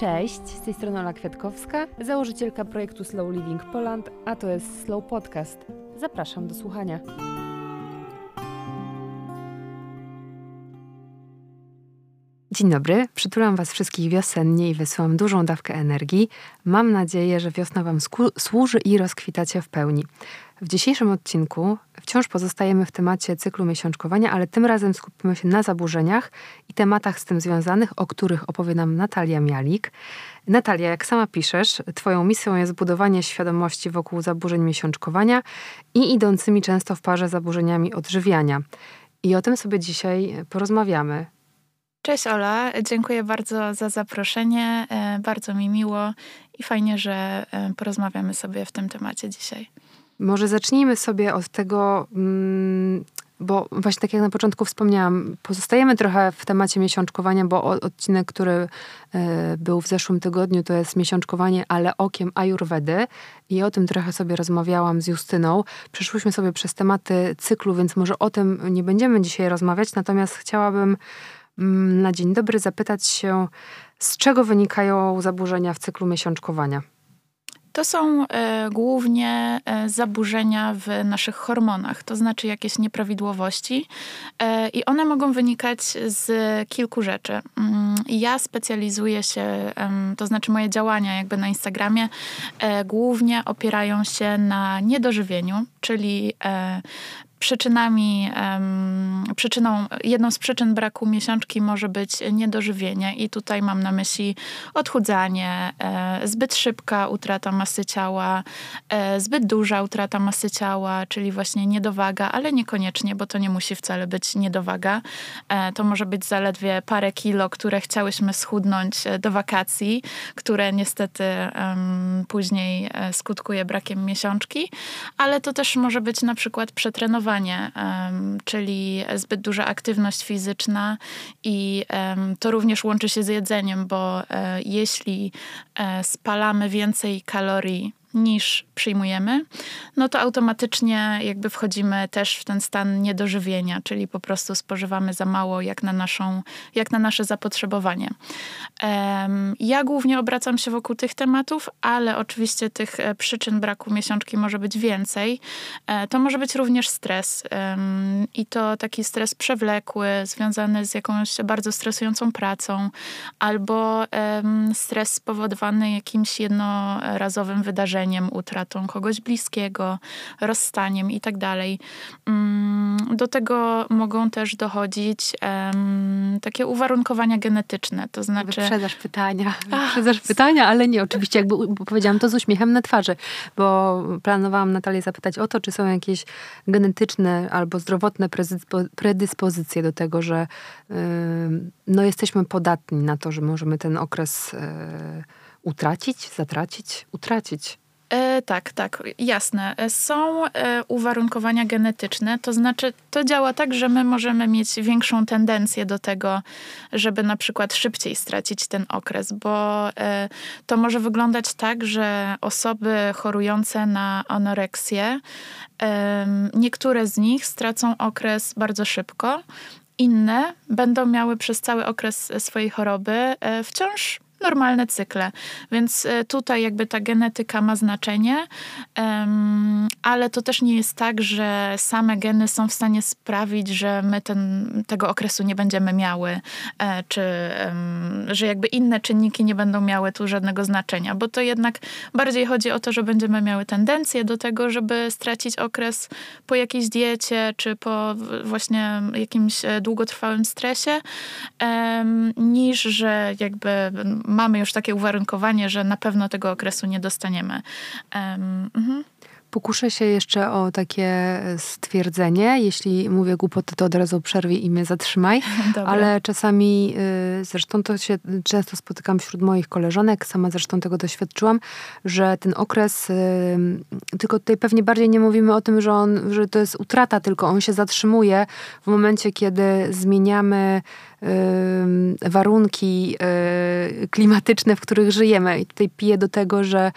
Cześć, z tej strony Ola Kwiatkowska, założycielka projektu Slow Living Poland, a to jest Slow Podcast. Zapraszam do słuchania. Dzień dobry, przytulam Was wszystkich wiosennie i wysyłam dużą dawkę energii. Mam nadzieję, że wiosna Wam służy i rozkwitacie w pełni. W dzisiejszym odcinku wciąż pozostajemy w temacie cyklu miesiączkowania, ale tym razem skupimy się na zaburzeniach i tematach z tym związanych, o których opowie nam Natalia Mialik. Natalia, jak sama piszesz, Twoją misją jest budowanie świadomości wokół zaburzeń miesiączkowania i idącymi często w parze zaburzeniami odżywiania. I o tym sobie dzisiaj porozmawiamy. Cześć Ola, dziękuję bardzo za zaproszenie. E, bardzo mi miło i fajnie, że e, porozmawiamy sobie w tym temacie dzisiaj. Może zacznijmy sobie od tego, mm, bo właśnie tak jak na początku wspomniałam, pozostajemy trochę w temacie miesiączkowania, bo odcinek, który e, był w zeszłym tygodniu, to jest miesiączkowanie, ale okiem Ayurvedy i o tym trochę sobie rozmawiałam z Justyną. Przeszłyśmy sobie przez tematy cyklu, więc może o tym nie będziemy dzisiaj rozmawiać, natomiast chciałabym mm, na dzień dobry zapytać się, z czego wynikają zaburzenia w cyklu miesiączkowania? To są e, głównie e, zaburzenia w naszych hormonach, to znaczy jakieś nieprawidłowości e, i one mogą wynikać z kilku rzeczy. Mm, ja specjalizuję się, to znaczy moje działania jakby na Instagramie głównie opierają się na niedożywieniu, czyli przyczynami, przyczyną, jedną z przyczyn braku miesiączki może być niedożywienie i tutaj mam na myśli odchudzanie, e, zbyt szybka utrata masy ciała, e, zbyt duża utrata masy ciała, czyli właśnie niedowaga, ale niekoniecznie, bo to nie musi wcale być niedowaga. E, to może być zaledwie parę kilo, które chciałyśmy schudnąć do wakacji, które niestety później skutkuje brakiem miesiączki, ale to też może być na przykład przetrenowanie czyli zbyt duża aktywność fizyczna i to również łączy się z jedzeniem, bo e, jeśli e, spalamy więcej kalorii niż przyjmujemy, no to automatycznie jakby wchodzimy też w ten stan niedożywienia, czyli po prostu spożywamy za mało jak na, naszą, jak na nasze zapotrzebowanie. Ja głównie obracam się wokół tych tematów, ale oczywiście tych e, przyczyn braku miesiączki może być więcej. E, to może być również stres i to taki stres przewlekły, związany z jakąś bardzo stresującą pracą, albo stres spowodowany jakimś jednorazowym wydarzeniem, utratą kogoś bliskiego, rozstaniem i tak. Mm, do tego mogą też dochodzić takie uwarunkowania genetyczne, to znaczy... Wyprzedaż pytania, wyprzedaż pytania, ale nie, oczywiście jakby powiedziałam to z uśmiechem na twarzy, bo planowałam Natalię zapytać o to, czy są jakieś genetyczne albo zdrowotne predyspozycje do tego, że yy, no, jesteśmy podatni na to, że możemy ten okres yy, utracić, zatracić, utracić. E, tak, tak, jasne. E, są e, uwarunkowania genetyczne, to znaczy to działa tak, że my możemy mieć większą tendencję do tego, żeby na przykład szybciej stracić ten okres, bo e, to może wyglądać tak, że osoby chorujące na anoreksję, niektóre z nich stracą okres bardzo szybko, inne będą miały przez cały okres swojej choroby e, wciąż normalne cykle. Więc e, tutaj jakby ta genetyka ma znaczenie, ale to też nie jest tak, że same geny są w stanie sprawić, że my ten, tego okresu nie będziemy miały, e, czy że jakby inne czynniki nie będą miały tu żadnego znaczenia, bo to jednak bardziej chodzi o to, że będziemy miały tendencję do tego, żeby stracić okres po jakiejś diecie, czy po właśnie jakimś e, długotrwałym stresie, niż że jakby mamy już takie uwarunkowanie, że na pewno tego okresu nie dostaniemy. Um. Pokuszę się jeszcze o takie stwierdzenie. Jeśli mówię głupoty, to od razu przerwij i mnie zatrzymaj. Dobra. Ale czasami, y, zresztą to się często spotykam wśród moich koleżanek, sama zresztą tego doświadczyłam, że ten okres, y, tylko tutaj pewnie bardziej nie mówimy o tym, że, on, że to jest utrata, tylko on się zatrzymuje w momencie, kiedy zmieniamy warunki klimatyczne, w których żyjemy. I tutaj piję do tego, że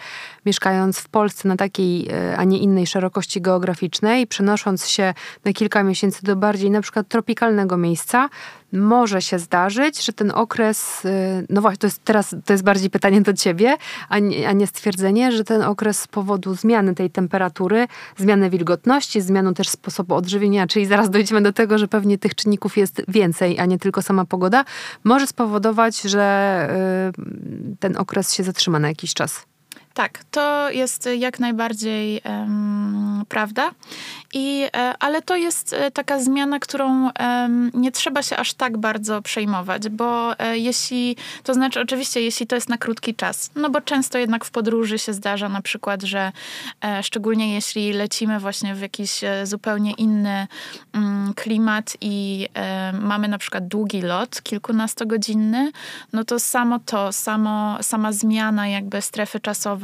mieszkając w Polsce na takiej, a a nie innej szerokości geograficznej, przenosząc się na kilka miesięcy do bardziej na przykład tropikalnego miejsca, może się zdarzyć, że ten okres, y, no właśnie, to jest teraz to jest bardziej pytanie do ciebie, a nie, a nie stwierdzenie, że ten okres z powodu zmiany tej temperatury, zmiany wilgotności, zmiany też sposobu odżywienia, czyli zaraz dojdziemy do tego, że pewnie tych czynników jest więcej, a nie tylko sama pogoda, może spowodować, że y, ten okres się zatrzyma na jakiś czas. Tak, to jest jak najbardziej um, prawda. I, e, ale to jest e, taka zmiana, którą um, nie trzeba się aż tak bardzo przejmować, bo e, jeśli, to znaczy oczywiście, jeśli to jest na krótki czas, no bo często jednak w podróży się zdarza na przykład, że szczególnie jeśli lecimy właśnie w jakiś zupełnie inny um, klimat i mamy na przykład długi lot, kilkunastogodzinny, no to samo to, samo, sama zmiana jakby strefy czasowej,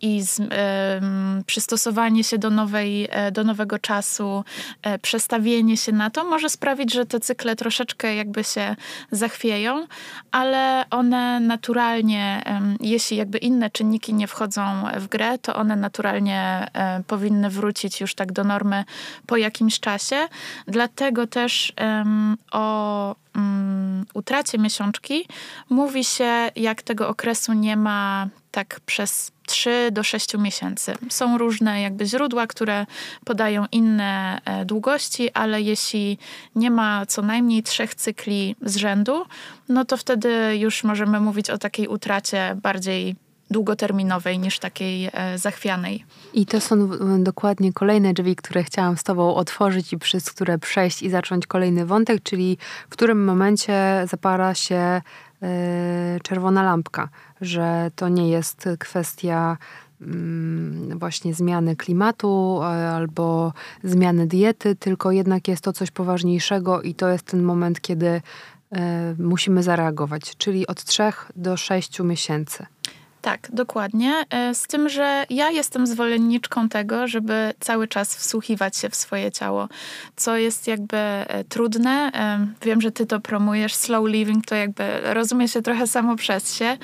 i z, y, przystosowanie się do, nowej, e, do nowego czasu, y, przestawienie się na to może sprawić, że te cykle troszeczkę jakby się zachwieją, ale one naturalnie, y, jeśli jakby inne czynniki nie wchodzą w grę, to one naturalnie e, powinny wrócić już tak do normy po jakimś czasie. Dlatego też o um, utracie miesiączki mówi się, jak tego okresu nie ma tak przez 3 do 6 miesięcy. Są różne jakby źródła, które podają inne e, długości, ale jeśli nie ma co najmniej trzech cykli z rzędu, no to wtedy już możemy mówić o takiej utracie bardziej długoterminowej niż takiej e, zachwianej. I to są dokładnie kolejne drzwi, które chciałam z Tobą otworzyć i przez które przejść i zacząć kolejny wątek, czyli w którym momencie zapara się e, czerwona lampka, że to nie jest kwestia mm, właśnie zmiany klimatu albo zmiany diety, tylko jednak jest to coś poważniejszego i to jest ten moment, kiedy e, musimy zareagować, czyli od trzech do sześciu miesięcy. Tak, dokładnie. E, z tym, że ja jestem zwolenniczką tego, żeby cały czas wsłuchiwać się w swoje ciało, co jest jakby e, trudne. E, wiem, że ty to promujesz. Slow living to jakby rozumie się trochę samo przez się,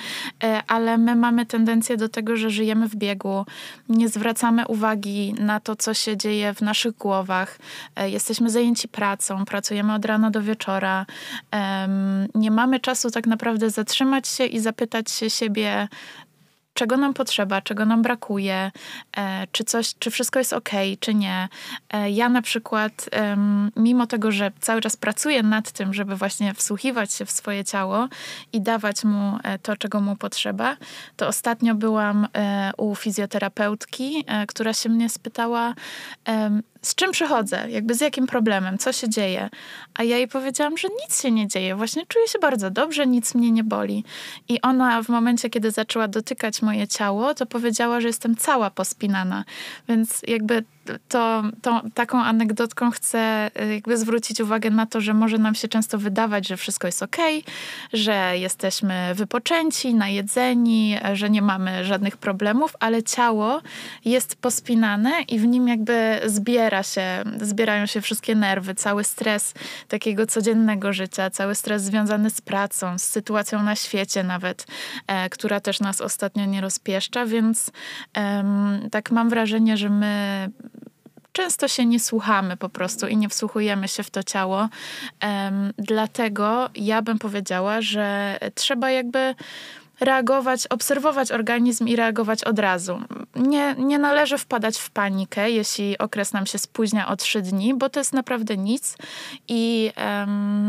ale my mamy tendencję do tego, że żyjemy w biegu, nie zwracamy uwagi na to, co się dzieje w naszych głowach. Jesteśmy zajęci pracą, pracujemy od rana do wieczora. Nie mamy czasu tak naprawdę zatrzymać się i zapytać się siebie, czego nam potrzeba, czego nam brakuje, e, czy coś, czy wszystko jest ok, czy nie. E, ja na przykład, mimo tego, że cały czas pracuję nad tym, żeby właśnie wsłuchiwać się w swoje ciało i dawać mu e, to, czego mu potrzeba, to ostatnio byłam u fizjoterapeutki, która się mnie spytała, z czym przychodzę, jakby z jakim problemem, co się dzieje. A ja jej powiedziałam, że nic się nie dzieje, właśnie czuję się bardzo dobrze, nic mnie nie boli. I ona w momencie, kiedy zaczęła dotykać moje ciało, to powiedziała, że jestem cała pospinana. Więc jakby to, to taką anegdotką chcę y, jakby zwrócić uwagę na to, że może nam się często wydawać, że wszystko jest ok, że jesteśmy wypoczęci, najedzeni, że nie mamy żadnych problemów, ale ciało jest pospinane i w nim jakby zbiera się, zbierają się wszystkie nerwy, cały stres takiego codziennego życia, cały stres związany z pracą, z sytuacją na świecie nawet, e, która też nas ostatnio nie rozpieszcza, więc tak mam wrażenie, że my często się nie słuchamy po prostu i nie wsłuchujemy się w to ciało. Dlatego ja bym powiedziała, że trzeba jakby reagować, obserwować organizm i reagować od razu. Nie, nie należy wpadać w panikę, jeśli okres nam się spóźnia o trzy dni, bo to jest naprawdę nic. I,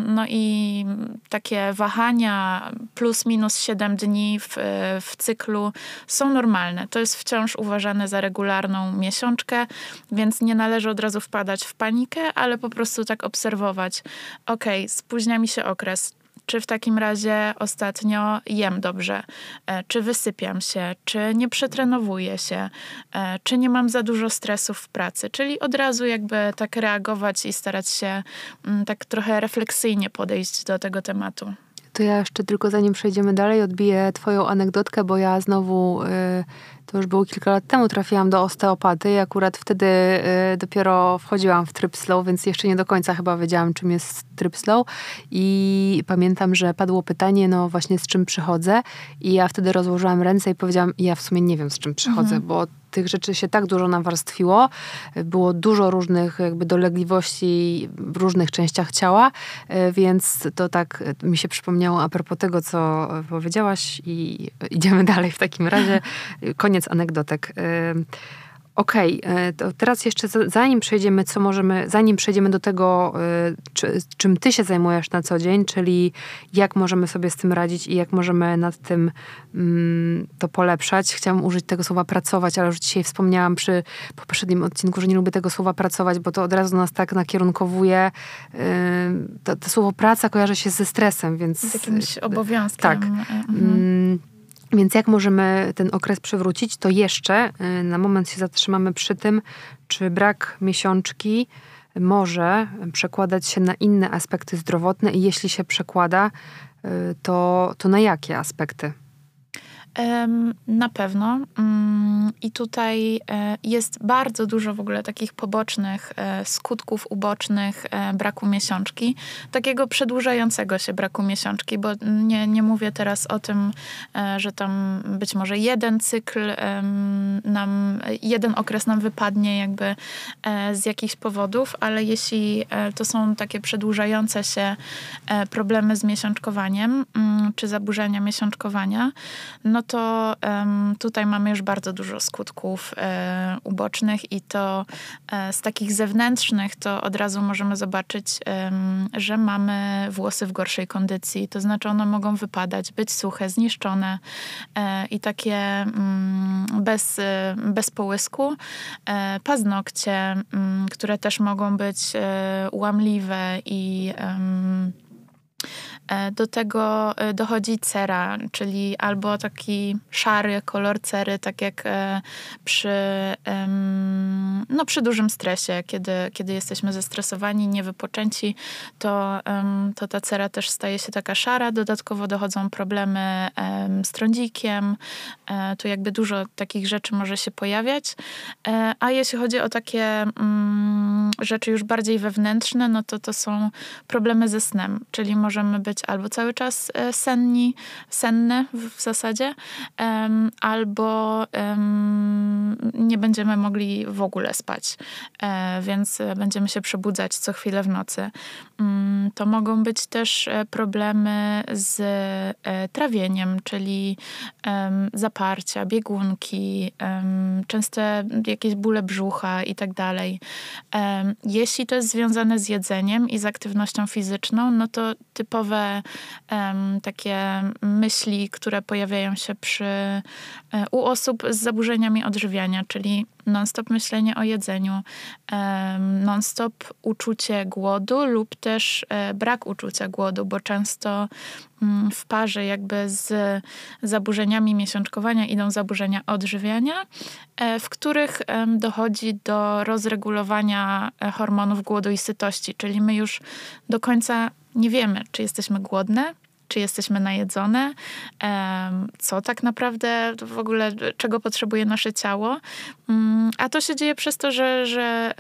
no i takie wahania plus minus 7 dni w, w cyklu są normalne. To jest wciąż uważane za regularną miesiączkę, więc nie należy od razu wpadać w panikę, ale po prostu tak obserwować. Ok, spóźnia mi się okres czy w takim razie ostatnio jem dobrze, e, czy wysypiam się, czy nie przetrenowuję się, e, czy nie mam za dużo stresów w pracy. Czyli od razu jakby tak reagować i starać się mm, tak trochę refleksyjnie podejść do tego tematu. To ja jeszcze tylko zanim przejdziemy dalej, odbiję Twoją anegdotkę, bo ja znowu y, to już było kilka lat temu, trafiłam do osteopaty i akurat wtedy y, dopiero wchodziłam w tryb slow, więc jeszcze nie do końca chyba wiedziałam, czym jest tryb slow. I pamiętam, że padło pytanie, no właśnie z czym przychodzę. I ja wtedy rozłożyłam ręce i powiedziałam, ja w sumie nie wiem, z czym przychodzę, mhm. bo tych rzeczy się tak dużo nawarstwiło. Było dużo różnych jakby dolegliwości w różnych częściach ciała, e, więc to tak mi się przypomniało a propos tego, co powiedziałaś i idziemy dalej w takim razie. Koniec anegdotek. E, Okej, okay, to teraz jeszcze zanim przejdziemy, co możemy, zanim przejdziemy do tego, e, czy, czym ty się zajmujesz na co dzień, czyli jak możemy sobie z tym radzić i jak możemy nad tym mm, to polepszać. Chciałam użyć tego słowa pracować, ale już dzisiaj wspomniałam przy poprzednim odcinku, że nie lubię tego słowa pracować, bo to od razu nas tak nakierunkowuje. Yy, to, to, słowo praca kojarzy się ze stresem, więc... Z jakimś obowiązkiem. Tak. Mhm. Więc jak możemy ten okres przywrócić, to jeszcze y, na moment się zatrzymamy przy tym, czy brak miesiączki może przekładać się na inne aspekty zdrowotne i jeśli się przekłada, y, to, to na jakie aspekty? Na pewno. Mm, I tutaj e, jest bardzo dużo w ogóle takich pobocznych e, skutków ubocznych e, braku miesiączki, takiego przedłużającego się braku miesiączki, bo nie, nie mówię teraz o tym, że tam być może jeden cykl nam, jeden okres nam wypadnie jakby z jakichś powodów, ale jeśli to są takie przedłużające się problemy z miesiączkowaniem, mm, czy zaburzenia miesiączkowania, no to um, tutaj mamy już bardzo dużo skutków e, ubocznych i to e, z takich zewnętrznych to od razu możemy zobaczyć, e, że mamy włosy w gorszej kondycji. To znaczy one mogą wypadać, być suche, zniszczone e, i takie mm, bez, e, bez połysku. E, paznokcie, mm, które też mogą być łamliwe i E, do tego e, dochodzi cera, czyli albo taki szary kolor cery, tak jak e, przy, no, przy dużym stresie, kiedy, kiedy jesteśmy zestresowani, niewypoczęci, to, to ta cera też staje się taka szara. Dodatkowo dochodzą problemy z trądzikiem. Tu jakby dużo takich rzeczy może się pojawiać. A jeśli chodzi o takie mm, rzeczy już bardziej wewnętrzne, no to to są problemy ze snem, czyli możemy być być albo cały czas e, senni, senne w zasadzie, albo nie będziemy mogli w ogóle spać, e, więc będziemy się przebudzać co chwilę w nocy. Mm, to mogą być też e, problemy z trawieniem, czyli zaparcia, biegunki, częste jakieś bóle brzucha i tak dalej. Jeśli to jest związane z jedzeniem i z aktywnością fizyczną, no to typowe takie myśli, które pojawiają się przy, e, u osób z zaburzeniami odżywiania, czyli non-stop myślenie o jedzeniu, non-stop uczucie głodu lub też e, brak uczucia głodu, bo często mm, w parze jakby z zaburzeniami miesiączkowania idą zaburzenia odżywiania, e, w których dochodzi do rozregulowania hormonów głodu i sytości, czyli my już do końca nie wiemy, czy jesteśmy głodne, czy jesteśmy najedzone, co tak naprawdę w ogóle, czego potrzebuje nasze ciało. Mm, a to się dzieje przez to, że, że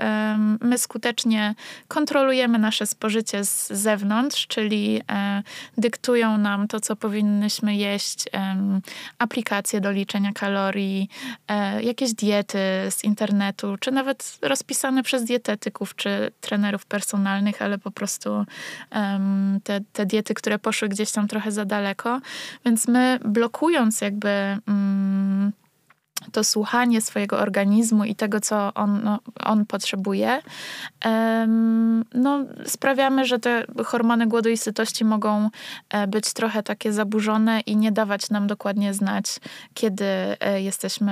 my skutecznie kontrolujemy nasze spożycie z zewnątrz, czyli e, dyktują nam to, co powinnyśmy jeść, aplikacje do liczenia kalorii, e, jakieś diety z internetu, czy nawet rozpisane przez dietetyków czy trenerów personalnych, ale po prostu te, te diety, które poszły gdzieś tam trochę za daleko. Więc my blokując jakby mm, to słuchanie swojego organizmu i tego, co on, no, on potrzebuje, no, sprawiamy, że te hormony głodu i sytości mogą e, być trochę takie zaburzone i nie dawać nam dokładnie znać, kiedy e, jesteśmy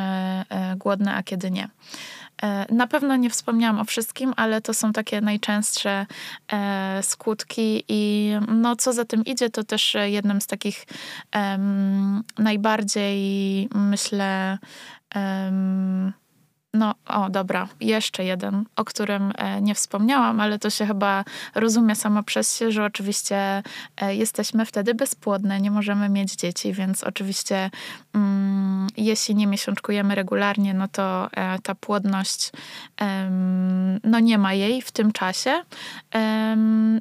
e, głodne, a kiedy nie. Na pewno nie wspomniałam o wszystkim, ale to są takie najczęstsze skutki i no, co za tym idzie, to też jednym z takich um, najbardziej, myślę, um, no, o dobra, jeszcze jeden, o którym e, nie wspomniałam, ale to się chyba rozumie samo przez się, że oczywiście e, jesteśmy wtedy bezpłodne, nie możemy mieć dzieci, więc oczywiście mm, jeśli nie miesiączkujemy regularnie, no to e, ta płodność no nie ma jej w tym czasie.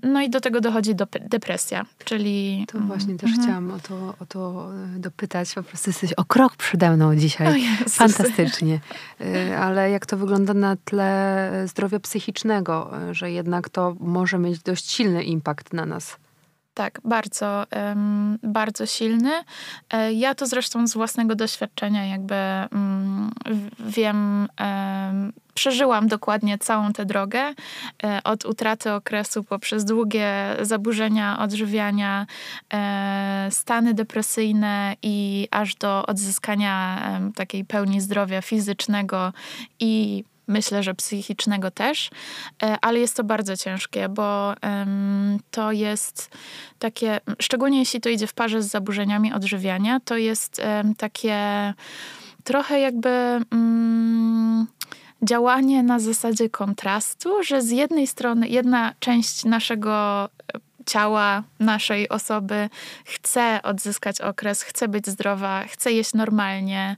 No i do tego dochodzi do depresja, czyli... To właśnie też mhm. chciałam o to, o to e, dopytać. Po prostu jesteś o krok przede mną dzisiaj. Fantastycznie. E, ale jak to wygląda na tle zdrowia psychicznego, że jednak to może mieć dość silny impact na nas? Tak, bardzo, bardzo silny. E, ja to zresztą z własnego doświadczenia jakby mm, wiem, przeżyłam dokładnie całą tę drogę e, od utraty okresu poprzez długie zaburzenia odżywiania, e, stany depresyjne i aż do odzyskania takiej pełni zdrowia fizycznego i myślę, że psychicznego też, e, ale jest to bardzo ciężkie, bo to jest takie, szczególnie jeśli to idzie w parze z zaburzeniami odżywiania, to jest takie trochę jakby. Mm, działanie na zasadzie kontrastu, że z jednej strony jedna część naszego ciała naszej osoby, chce odzyskać okres, chce być zdrowa, chce jeść normalnie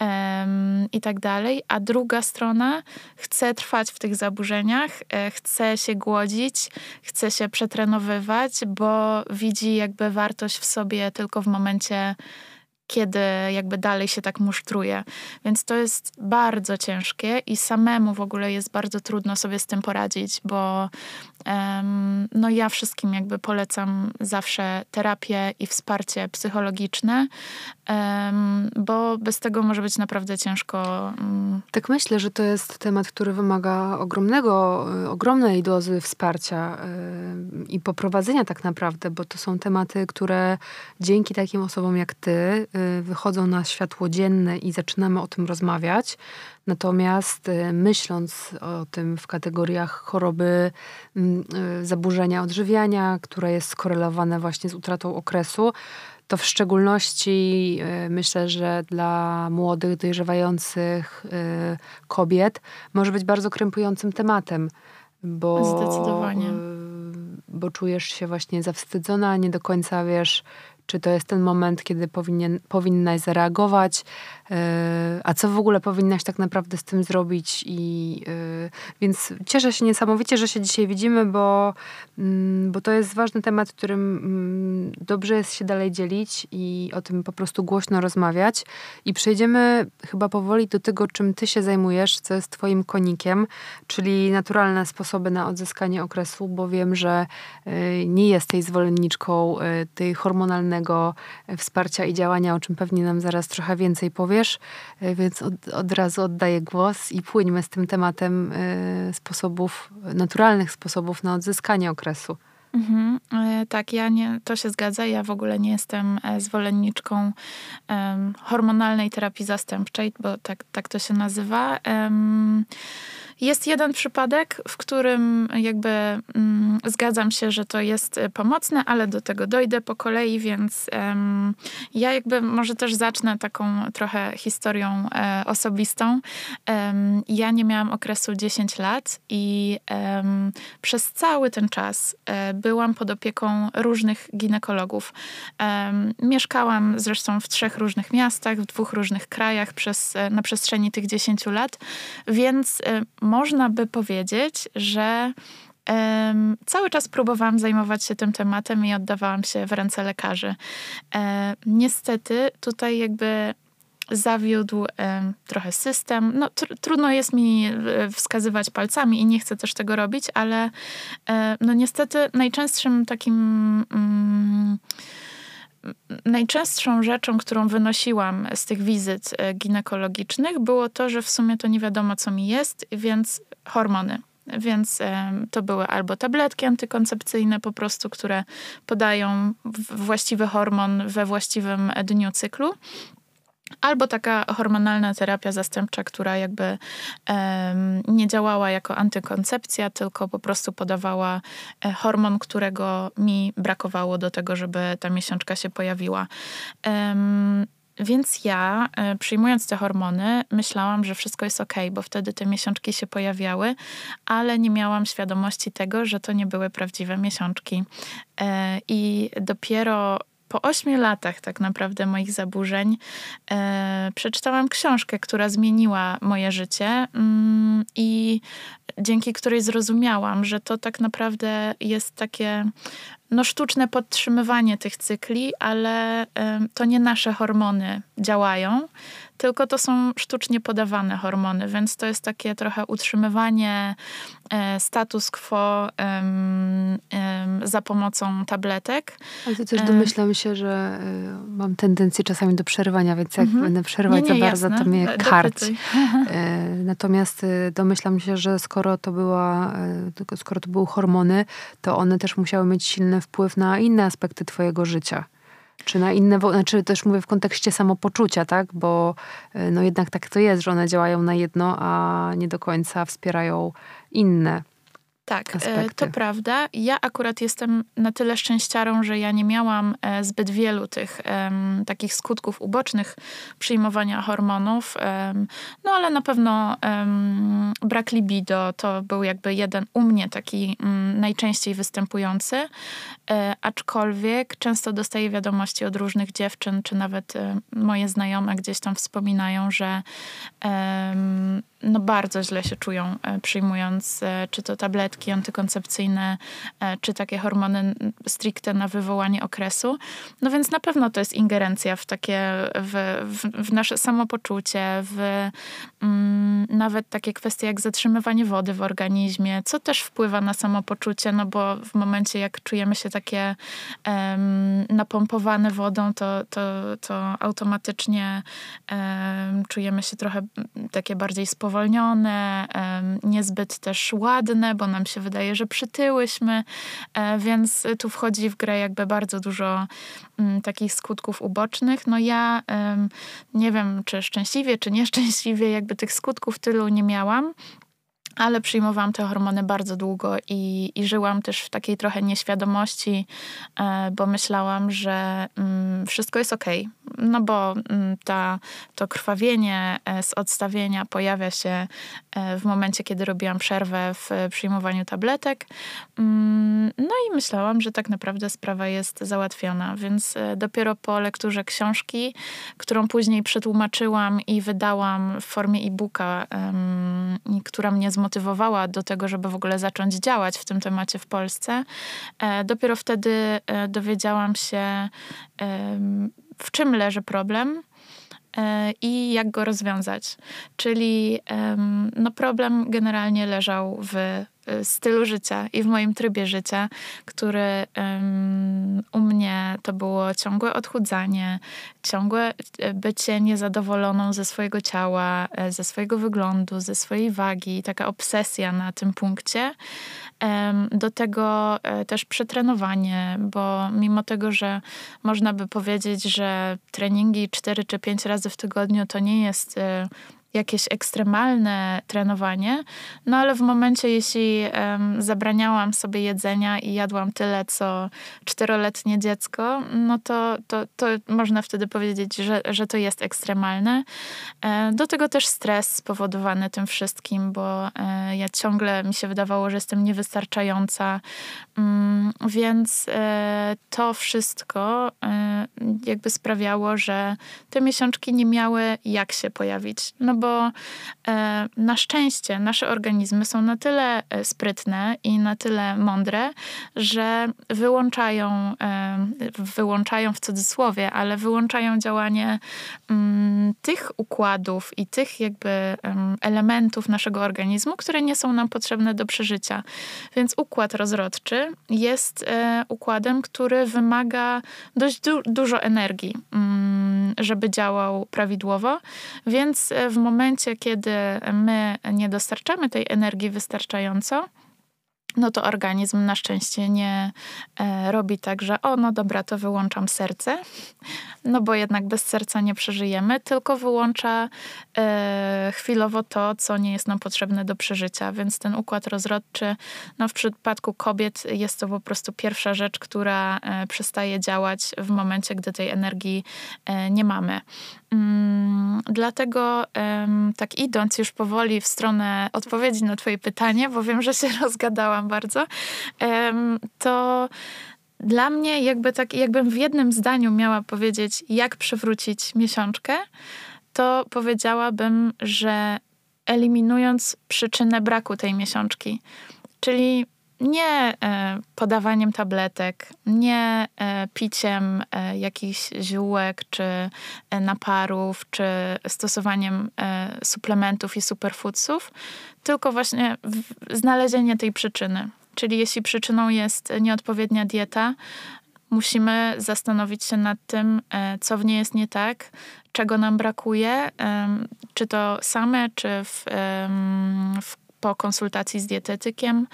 um, i tak dalej, a druga strona chce trwać w tych zaburzeniach, e, chce się głodzić, chce się przetrenowywać, bo widzi jakby wartość w sobie tylko w momencie kiedy jakby dalej się tak musztruje. Więc to jest bardzo ciężkie i samemu w ogóle jest bardzo trudno sobie z tym poradzić, bo um, no ja wszystkim jakby polecam zawsze terapię i wsparcie psychologiczne, um, bo bez tego może być naprawdę ciężko. Um. Tak myślę, że to jest temat, który wymaga ogromnego, ogromnej dozy wsparcia i poprowadzenia tak naprawdę, bo to są tematy, które dzięki takim osobom jak ty wychodzą na światło dzienne i zaczynamy o tym rozmawiać. Natomiast y, myśląc o tym w kategoriach choroby, mm, y, zaburzenia odżywiania, które jest skorelowane właśnie z utratą okresu, to w szczególności myślę, że dla młodych, dojrzewających kobiet może być bardzo krępującym tematem. Bo, Zdecydowanie. Bo czujesz się właśnie zawstydzona, nie do końca wiesz, czy to jest ten moment, kiedy powinien, powinnaś zareagować, e, a co w ogóle powinnaś tak naprawdę z tym zrobić. I, e, więc cieszę się niesamowicie, że się dzisiaj widzimy, bo, mm, bo to jest ważny temat, którym mm, dobrze jest się dalej dzielić i o tym po prostu głośno rozmawiać. I przejdziemy chyba powoli do tego, czym ty się zajmujesz, co jest twoim konikiem, czyli naturalne sposoby na odzyskanie okresu, bo wiem, że e, nie jesteś zwolenniczką tej hormonalnej wsparcia i działania, o czym pewnie nam zaraz trochę więcej powiesz, e, więc od, od razu oddaję głos i płyńmy z tym tematem e, sposobów, naturalnych sposobów na odzyskanie okresu. Mhm, e, tak, ja nie, to się zgadza. Ja w ogóle nie jestem zwolenniczką um, hormonalnej terapii zastępczej, bo tak, tak to się nazywa. Um, jest jeden przypadek, w którym jakby mm, zgadzam się, że to jest e, pomocne, ale do tego dojdę po kolei, więc um, ja jakby może też zacznę taką trochę historią e, osobistą. Um, ja nie miałam okresu 10 lat i um, przez cały ten czas e, byłam pod opieką różnych ginekologów. mieszkałam zresztą w trzech różnych miastach, w dwóch różnych krajach przez, e, na przestrzeni tych 10 lat, więc e, można by powiedzieć, że um, cały czas próbowałam zajmować się tym tematem i oddawałam się w ręce lekarzy. E, niestety tutaj jakby zawiódł trochę system. No, tr trudno jest mi e, wskazywać palcami i nie chcę też tego robić, ale e, no niestety najczęstszym takim mm, najczęstszą rzeczą, którą wynosiłam z tych wizyt e, ginekologicznych, było to, że w sumie to nie wiadomo, co mi jest, więc hormony. Więc to były albo tabletki antykoncepcyjne, po prostu, które podają właściwy hormon we właściwym dniu cyklu, Albo taka hormonalna terapia zastępcza, która jakby um, nie działała jako antykoncepcja, tylko po prostu podawała e, hormon, którego mi brakowało do tego, żeby ta miesiączka się pojawiła. Um, więc ja, e, przyjmując te hormony, myślałam, że wszystko jest ok, bo wtedy te miesiączki się pojawiały, ale nie miałam świadomości tego, że to nie były prawdziwe miesiączki. E, I dopiero po ośmiu latach tak naprawdę moich zaburzeń e, przeczytałam książkę, która zmieniła moje życie mm, i dzięki której zrozumiałam, że to tak naprawdę jest takie no, sztuczne podtrzymywanie tych cykli, ale to nie nasze hormony działają, tylko to są sztucznie podawane hormony, więc to jest takie trochę utrzymywanie e, status quo za pomocą tabletek. Ale to też domyślam się, że e, mam tendencję czasami do przerywania, więc jak mhm. będę przerywać nie, nie, za bardzo, jasne. to mnie karć. E, natomiast domyślam się, że skoro to była, skoro to były hormony, to one też musiały mieć silny wpływ na inne aspekty twojego życia. Czy na inne, znaczy też mówię w kontekście samopoczucia, tak? Bo e, no jednak tak to jest, że one działają na jedno, a nie do końca wspierają inne. Tak, e, aspekty. to prawda. Ja akurat jestem na tyle szczęściarą, że ja nie miałam e, zbyt wielu tych um, takich skutków ubocznych przyjmowania hormonów. Um, no ale na pewno um, brak libido to był jakby jeden u mnie taki um, najczęściej występujący. E, aczkolwiek często dostaję wiadomości od różnych dziewczyn, czy nawet e, moje znajome gdzieś tam wspominają, że no bardzo źle się czują e, przyjmując czy to tabletki antykoncepcyjne, e, czy takie hormony stricte na wywołanie okresu. No więc na pewno to jest ingerencja w takie, w, w, w nasze samopoczucie, w mm, nawet takie kwestie jak zatrzymywanie wody w organizmie, co też wpływa na samopoczucie, no bo w momencie jak czujemy się takie napompowane wodą, to, to, to automatycznie czujemy się trochę takie bardziej spowolnione, niezbyt też ładne, bo nam się wydaje, że przytyłyśmy, e, więc tu wchodzi w grę jakby bardzo dużo mm, takich skutków ubocznych. No ja nie wiem, czy szczęśliwie, czy nieszczęśliwie, jakby tych skutków tylu nie miałam ale przyjmowałam te hormony bardzo długo i, i żyłam też w takiej trochę nieświadomości, e, bo myślałam, że mm, wszystko jest ok. No bo mm, ta, to krwawienie e, z odstawienia pojawia się e, w momencie, kiedy robiłam przerwę w przyjmowaniu tabletek. Mm, no i myślałam, że tak naprawdę sprawa jest załatwiona, więc dopiero po lekturze książki, którą później przetłumaczyłam i wydałam w formie e-booka, która mnie zmotywowała, zmotywowała do tego, żeby w ogóle zacząć działać w tym temacie w Polsce. E, dopiero wtedy e, dowiedziałam się, w czym leży problem e, i jak go rozwiązać. Czyli no problem generalnie leżał w stylu życia i w moim trybie życia, który um, u mnie to było ciągłe odchudzanie, ciągłe y, bycie niezadowoloną ze swojego ciała, y, ze swojego wyglądu, ze swojej wagi, taka obsesja na tym punkcie. Um, do tego też przetrenowanie, bo mimo tego, że można by powiedzieć, że treningi 4 czy 5 razy w tygodniu to nie jest jakieś ekstremalne trenowanie, no ale w momencie, jeśli um, zabraniałam sobie jedzenia i jadłam tyle, co czteroletnie dziecko, no to, to, to można wtedy powiedzieć, że, że to jest ekstremalne. E, do tego też stres spowodowany tym wszystkim, bo e, ja ciągle mi się wydawało, że jestem niewystarczająca, więc e, to wszystko e, jakby sprawiało, że te miesiączki nie miały jak się pojawić. No bo e, na szczęście nasze organizmy są na tyle sprytne i na tyle mądre, że wyłączają, wyłączają w cudzysłowie, ale wyłączają działanie mm, tych układów i tych jakby elementów naszego organizmu, które nie są nam potrzebne do przeżycia. Więc układ rozrodczy jest układem, który wymaga dość du dużo energii, mm, żeby działał prawidłowo, więc w momencie, kiedy my nie dostarczamy tej energii wystarczająco, no to organizm na szczęście nie e, robi tak, że o, no dobra, to wyłączam serce, no bo jednak bez serca nie przeżyjemy, tylko wyłącza e, chwilowo to, co nie jest nam potrzebne do przeżycia. Więc ten układ rozrodczy, no w przypadku kobiet jest to po prostu pierwsza rzecz, która e, przestaje działać w momencie, gdy tej energii e, nie mamy. Mm, dlatego tak idąc już powoli w stronę odpowiedzi na twoje pytanie, bo wiem, że się rozgadałam bardzo, to dla mnie jakby tak, jakbym w jednym zdaniu miała powiedzieć, jak przywrócić miesiączkę, to powiedziałabym, że eliminując przyczynę braku tej miesiączki, czyli nie e, podawaniem tabletek, nie e, piciem e, jakichś ziółek czy naparów, czy stosowaniem suplementów i superfoodsów, tylko właśnie znalezienie tej przyczyny. Czyli jeśli przyczyną jest nieodpowiednia dieta, musimy zastanowić się nad tym, co w niej jest nie tak, czego nam brakuje, czy to same, czy w, w po konsultacji z dietetykiem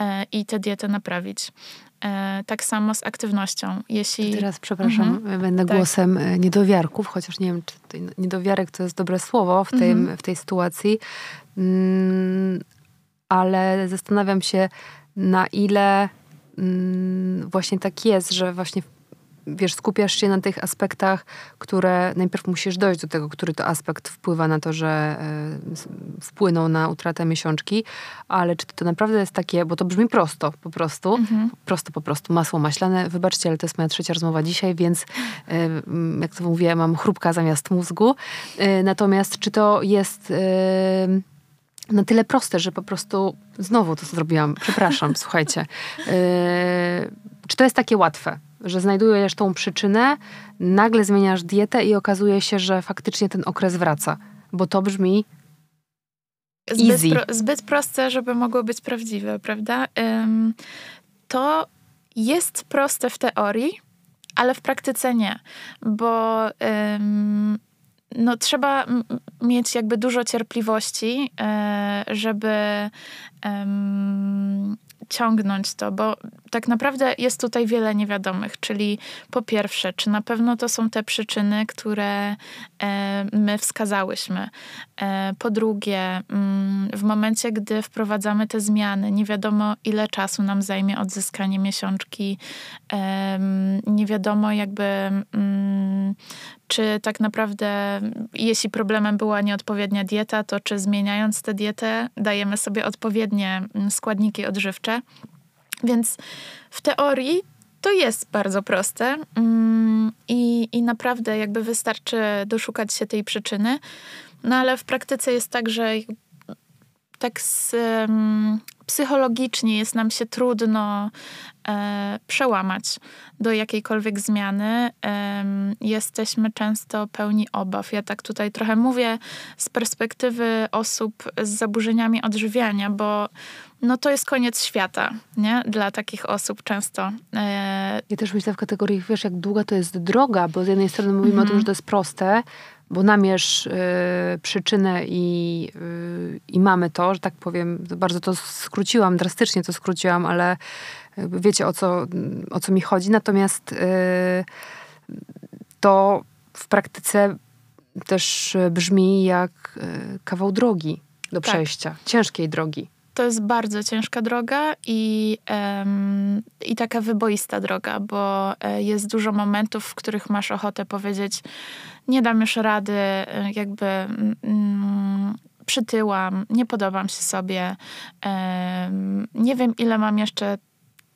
e, i tę dietę naprawić. E, tak samo z aktywnością. Jeśli... Teraz, przepraszam, mhm. będę tak. głosem e, niedowiarków, chociaż nie wiem, czy niedowiarek to jest dobre słowo w, tej, mhm. w tej sytuacji, mm, ale zastanawiam się, na ile mm, właśnie tak jest, że właśnie wiesz, skupiasz się na tych aspektach, które najpierw musisz dojść do tego, który to aspekt wpływa na to, że y, wpłyną na utratę miesiączki, ale czy to naprawdę jest takie, bo to brzmi prosto, po prostu, mhm. prosto, po prostu, masło maślane, wybaczcie, ale to jest moja trzecia rozmowa dzisiaj, więc y, jak to mówię, mam chrupka zamiast mózgu. Y, natomiast czy to jest na tyle proste, że po prostu znowu to zrobiłam, przepraszam, słuchajcie. Czy to jest takie łatwe? że znajdujesz tą przyczynę, nagle zmieniasz dietę i okazuje się, że faktycznie ten okres wraca. Bo to brzmi zbyt, pro, zbyt proste, żeby mogło być prawdziwe, prawda? Um, to jest proste w teorii, ale w praktyce nie, bo um, no, trzeba mieć jakby dużo cierpliwości, e, żeby ciągnąć to, bo tak naprawdę jest tutaj wiele niewiadomych, czyli po pierwsze, czy na pewno to są te przyczyny, które e, my wskazałyśmy. E, po drugie, mm, w momencie, gdy wprowadzamy te zmiany, nie wiadomo ile czasu nam zajmie odzyskanie miesiączki, nie wiadomo jakby mm, czy tak naprawdę, jeśli problemem była nieodpowiednia dieta, to czy zmieniając tę dietę dajemy sobie odpowiednie mm, składniki odżywcze. Więc w teorii to jest bardzo proste mm, i, i naprawdę jakby wystarczy doszukać się tej przyczyny. No ale w praktyce jest tak, że tak z, psychologicznie jest nam się trudno e, przełamać do jakiejkolwiek zmiany. E, jesteśmy często pełni obaw. Ja tak tutaj trochę mówię z perspektywy osób z zaburzeniami odżywiania, bo no to jest koniec świata, nie? Dla takich osób często. E... Ja też myślę w kategorii, wiesz, jak długa to jest droga, bo z jednej strony mówimy mm o tym, mhm. że to jest proste, bo namierz y, przyczynę i, y, i mamy to, że tak powiem, bardzo to skróciłam, drastycznie to skróciłam, ale wiecie o co, o co mi chodzi. Natomiast y, to w praktyce też brzmi jak y, kawał drogi do tak. przejścia, ciężkiej drogi. To jest bardzo ciężka droga i, um, i taka wyboista droga, bo e, jest dużo momentów, w których masz ochotę powiedzieć, nie dam już rady, e, jakby mm, przytyłam, nie podobam się sobie, um, nie wiem ile mam jeszcze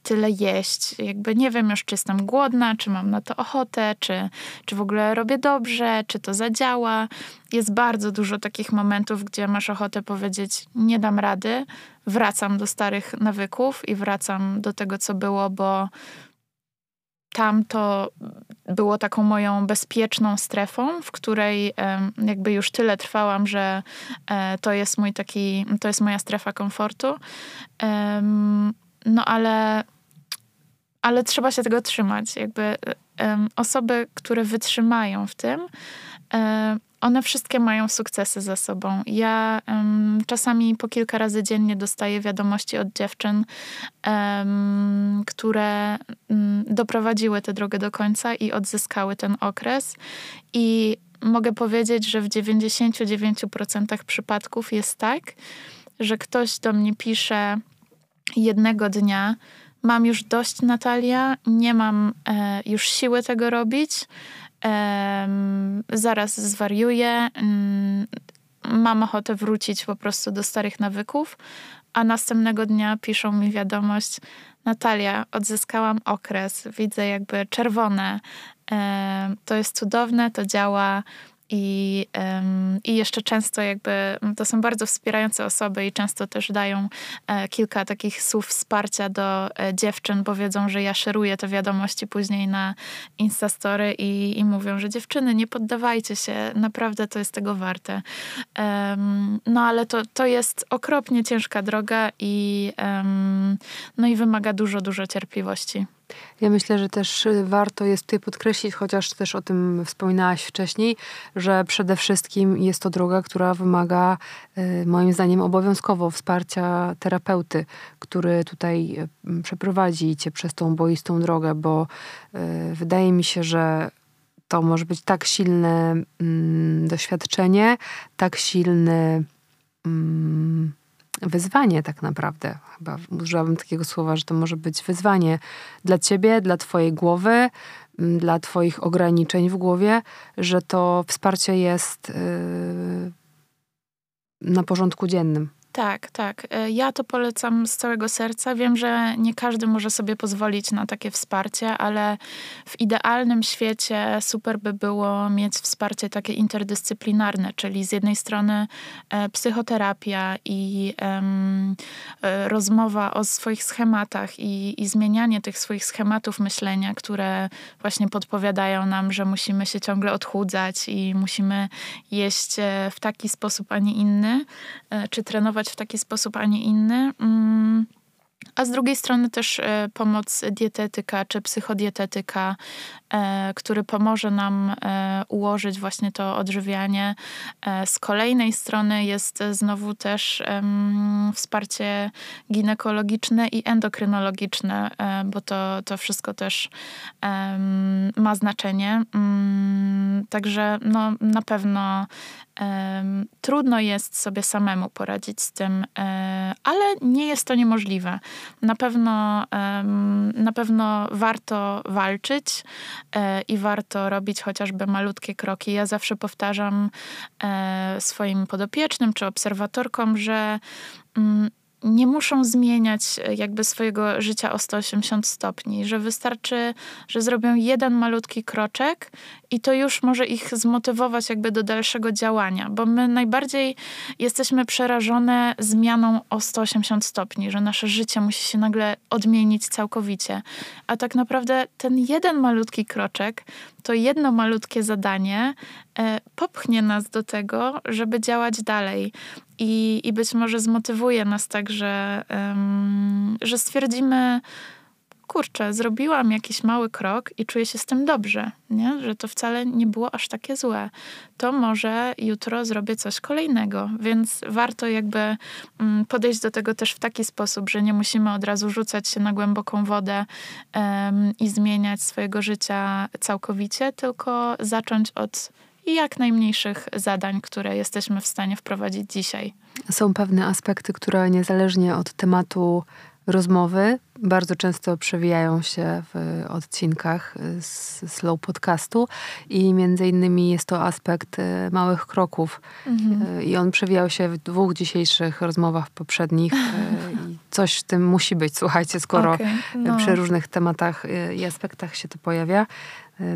tyle jeść. Jakby nie wiem już, czy jestem głodna, czy mam na to ochotę, czy, czy w ogóle robię dobrze, czy to zadziała. Jest bardzo dużo takich momentów, gdzie masz ochotę powiedzieć: Nie dam rady, wracam do starych nawyków i wracam do tego, co było, bo tam to było taką moją bezpieczną strefą, w której jakby już tyle trwałam, że e, to jest mój taki, to jest moja strefa komfortu. No ale ale trzeba się tego trzymać. Jakby um, osoby, które wytrzymają w tym, um, one wszystkie mają sukcesy za sobą. Ja um, czasami po kilka razy dziennie dostaję wiadomości od dziewczyn, które mm, doprowadziły tę drogę do końca i odzyskały ten okres. I mogę powiedzieć, że w 99% przypadków jest tak, że ktoś do mnie pisze jednego dnia, mam już dość, Natalia, nie mam e, już siły tego robić, e, zaraz zwariuję, mm, mam ochotę wrócić po prostu do starych nawyków, a następnego dnia piszą mi wiadomość, Natalia, odzyskałam okres, widzę jakby czerwone, e, to jest cudowne, to działa, i, I jeszcze często jakby to są bardzo wspierające osoby i często też dają e, kilka takich słów wsparcia do e, dziewczyn, bo wiedzą, że ja szeruję te wiadomości później na Instastory i, i mówią, że dziewczyny, nie poddawajcie się, naprawdę to jest tego warte. No ale to, to jest okropnie ciężka droga i, no i wymaga dużo, dużo cierpliwości. Ja myślę, że też y, warto jest tutaj podkreślić, chociaż też o tym wspominałaś wcześniej, że przede wszystkim jest to droga, która wymaga y, moim zdaniem obowiązkowo wsparcia terapeuty, który tutaj y, przeprowadzi cię przez tą boistą drogę, bo wydaje mi się, że to może być tak silne mm, doświadczenie, tak silny mm, wyzwanie tak naprawdę. Chyba użyłabym takiego słowa, że to może być wyzwanie dla ciebie, dla twojej głowy, mm, dla twoich ograniczeń w głowie, że to wsparcie jest yy, na porządku dziennym. Tak, tak. E, ja to polecam z całego serca. Wiem, że nie każdy może sobie pozwolić na takie wsparcie, ale w idealnym świecie super by było mieć wsparcie takie interdyscyplinarne, czyli z jednej strony e, psychoterapia i e, rozmowa o swoich schematach i, i zmienianie tych swoich schematów myślenia, które właśnie podpowiadają nam, że musimy się ciągle odchudzać i musimy jeść w taki sposób, a nie inny, czy trenować w taki sposób, a nie inny. Mm. A z drugiej strony też e, pomoc dietetyka czy psychodietetyka, e, który pomoże nam e, ułożyć właśnie to odżywianie. Z kolejnej strony jest znowu też wsparcie ginekologiczne i endokrynologiczne, bo to, to wszystko też ma znaczenie. Mm, także no, na pewno trudno jest sobie samemu poradzić z tym, ale nie jest to niemożliwe. Na pewno, na pewno warto walczyć e, i warto robić chociażby malutkie kroki. Ja zawsze powtarzam e, swoim podopiecznym czy obserwatorkom, że mm, nie muszą zmieniać e, jakby swojego życia o 180 stopni, że wystarczy, że zrobią jeden malutki kroczek i to już może ich zmotywować jakby do dalszego działania, bo my najbardziej jesteśmy przerażone zmianą o 180 stopni, że nasze życie musi się nagle odmienić całkowicie. A tak naprawdę ten jeden malutki kroczek, to jedno malutkie zadanie popchnie nas do tego, żeby działać dalej. I, i być może zmotywuje nas tak, że, um, że stwierdzimy, kurczę, zrobiłam jakiś mały krok i czuję się z tym dobrze, nie? że to wcale nie było aż takie złe. To może jutro zrobię coś kolejnego, więc warto jakby mm, podejść do tego też w taki sposób, że nie musimy od razu rzucać się na głęboką wodę um, i zmieniać swojego życia całkowicie, tylko zacząć od jak najmniejszych zadań, które jesteśmy w stanie wprowadzić dzisiaj. Są pewne aspekty, które niezależnie od tematu rozmowy bardzo często przewijają się w odcinkach z Slow Podcastu i między innymi jest to aspekt e, małych kroków. Mhm. E, I on przewijał się w dwóch dzisiejszych rozmowach poprzednich. E, I coś w tym musi być, słuchajcie, skoro okay. no. przy różnych tematach i aspektach się to pojawia.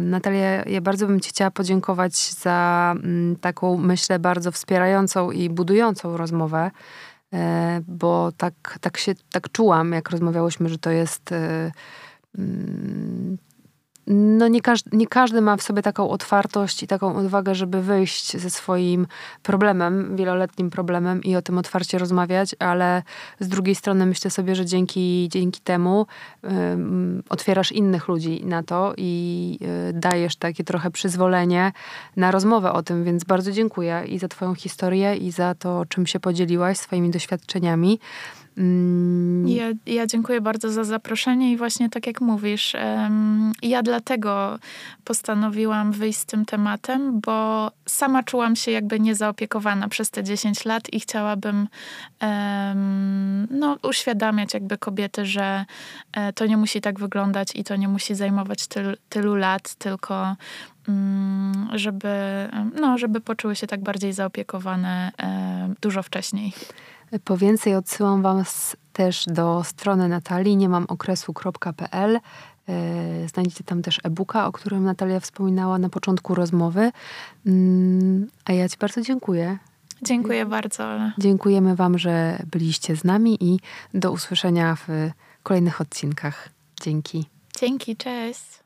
Natalia, ja bardzo bym Ci chciała podziękować za mm, taką, myślę, bardzo wspierającą i budującą rozmowę. E, bo tak, tak się tak czułam, jak rozmawiałyśmy, że to jest e, mm, no nie każdy, nie każdy ma w sobie taką otwartość i taką odwagę, żeby wyjść ze swoim problemem, wieloletnim problemem i o tym otwarcie rozmawiać, ale z drugiej strony myślę sobie, że dzięki, dzięki temu otwierasz innych ludzi na to i y, dajesz takie trochę przyzwolenie na rozmowę o tym, więc bardzo dziękuję i za twoją historię i za to, czym się podzieliłaś, swoimi doświadczeniami. Mm. Ja, ja dziękuję bardzo za zaproszenie i właśnie tak jak mówisz, ja dlatego postanowiłam wyjść z tym tematem, bo sama czułam się jakby niezaopiekowana przez te 10 lat i chciałabym no, uświadamiać jakby kobiety, że e, to nie musi tak wyglądać i to nie musi zajmować tyl, tylu lat, tylko um, żeby, no, żeby poczuły się tak bardziej zaopiekowane dużo wcześniej. Po więcej odsyłam Was też do strony Natalii, nie mam okresu.pl. E, znajdziecie tam też e-booka, o którym Natalia wspominała na początku rozmowy. Mm, a ja Ci bardzo dziękuję. Dziękuję bardzo. Dziękujemy Wam, że byliście z nami i do usłyszenia w kolejnych odcinkach. Dzięki. Dzięki, cześć.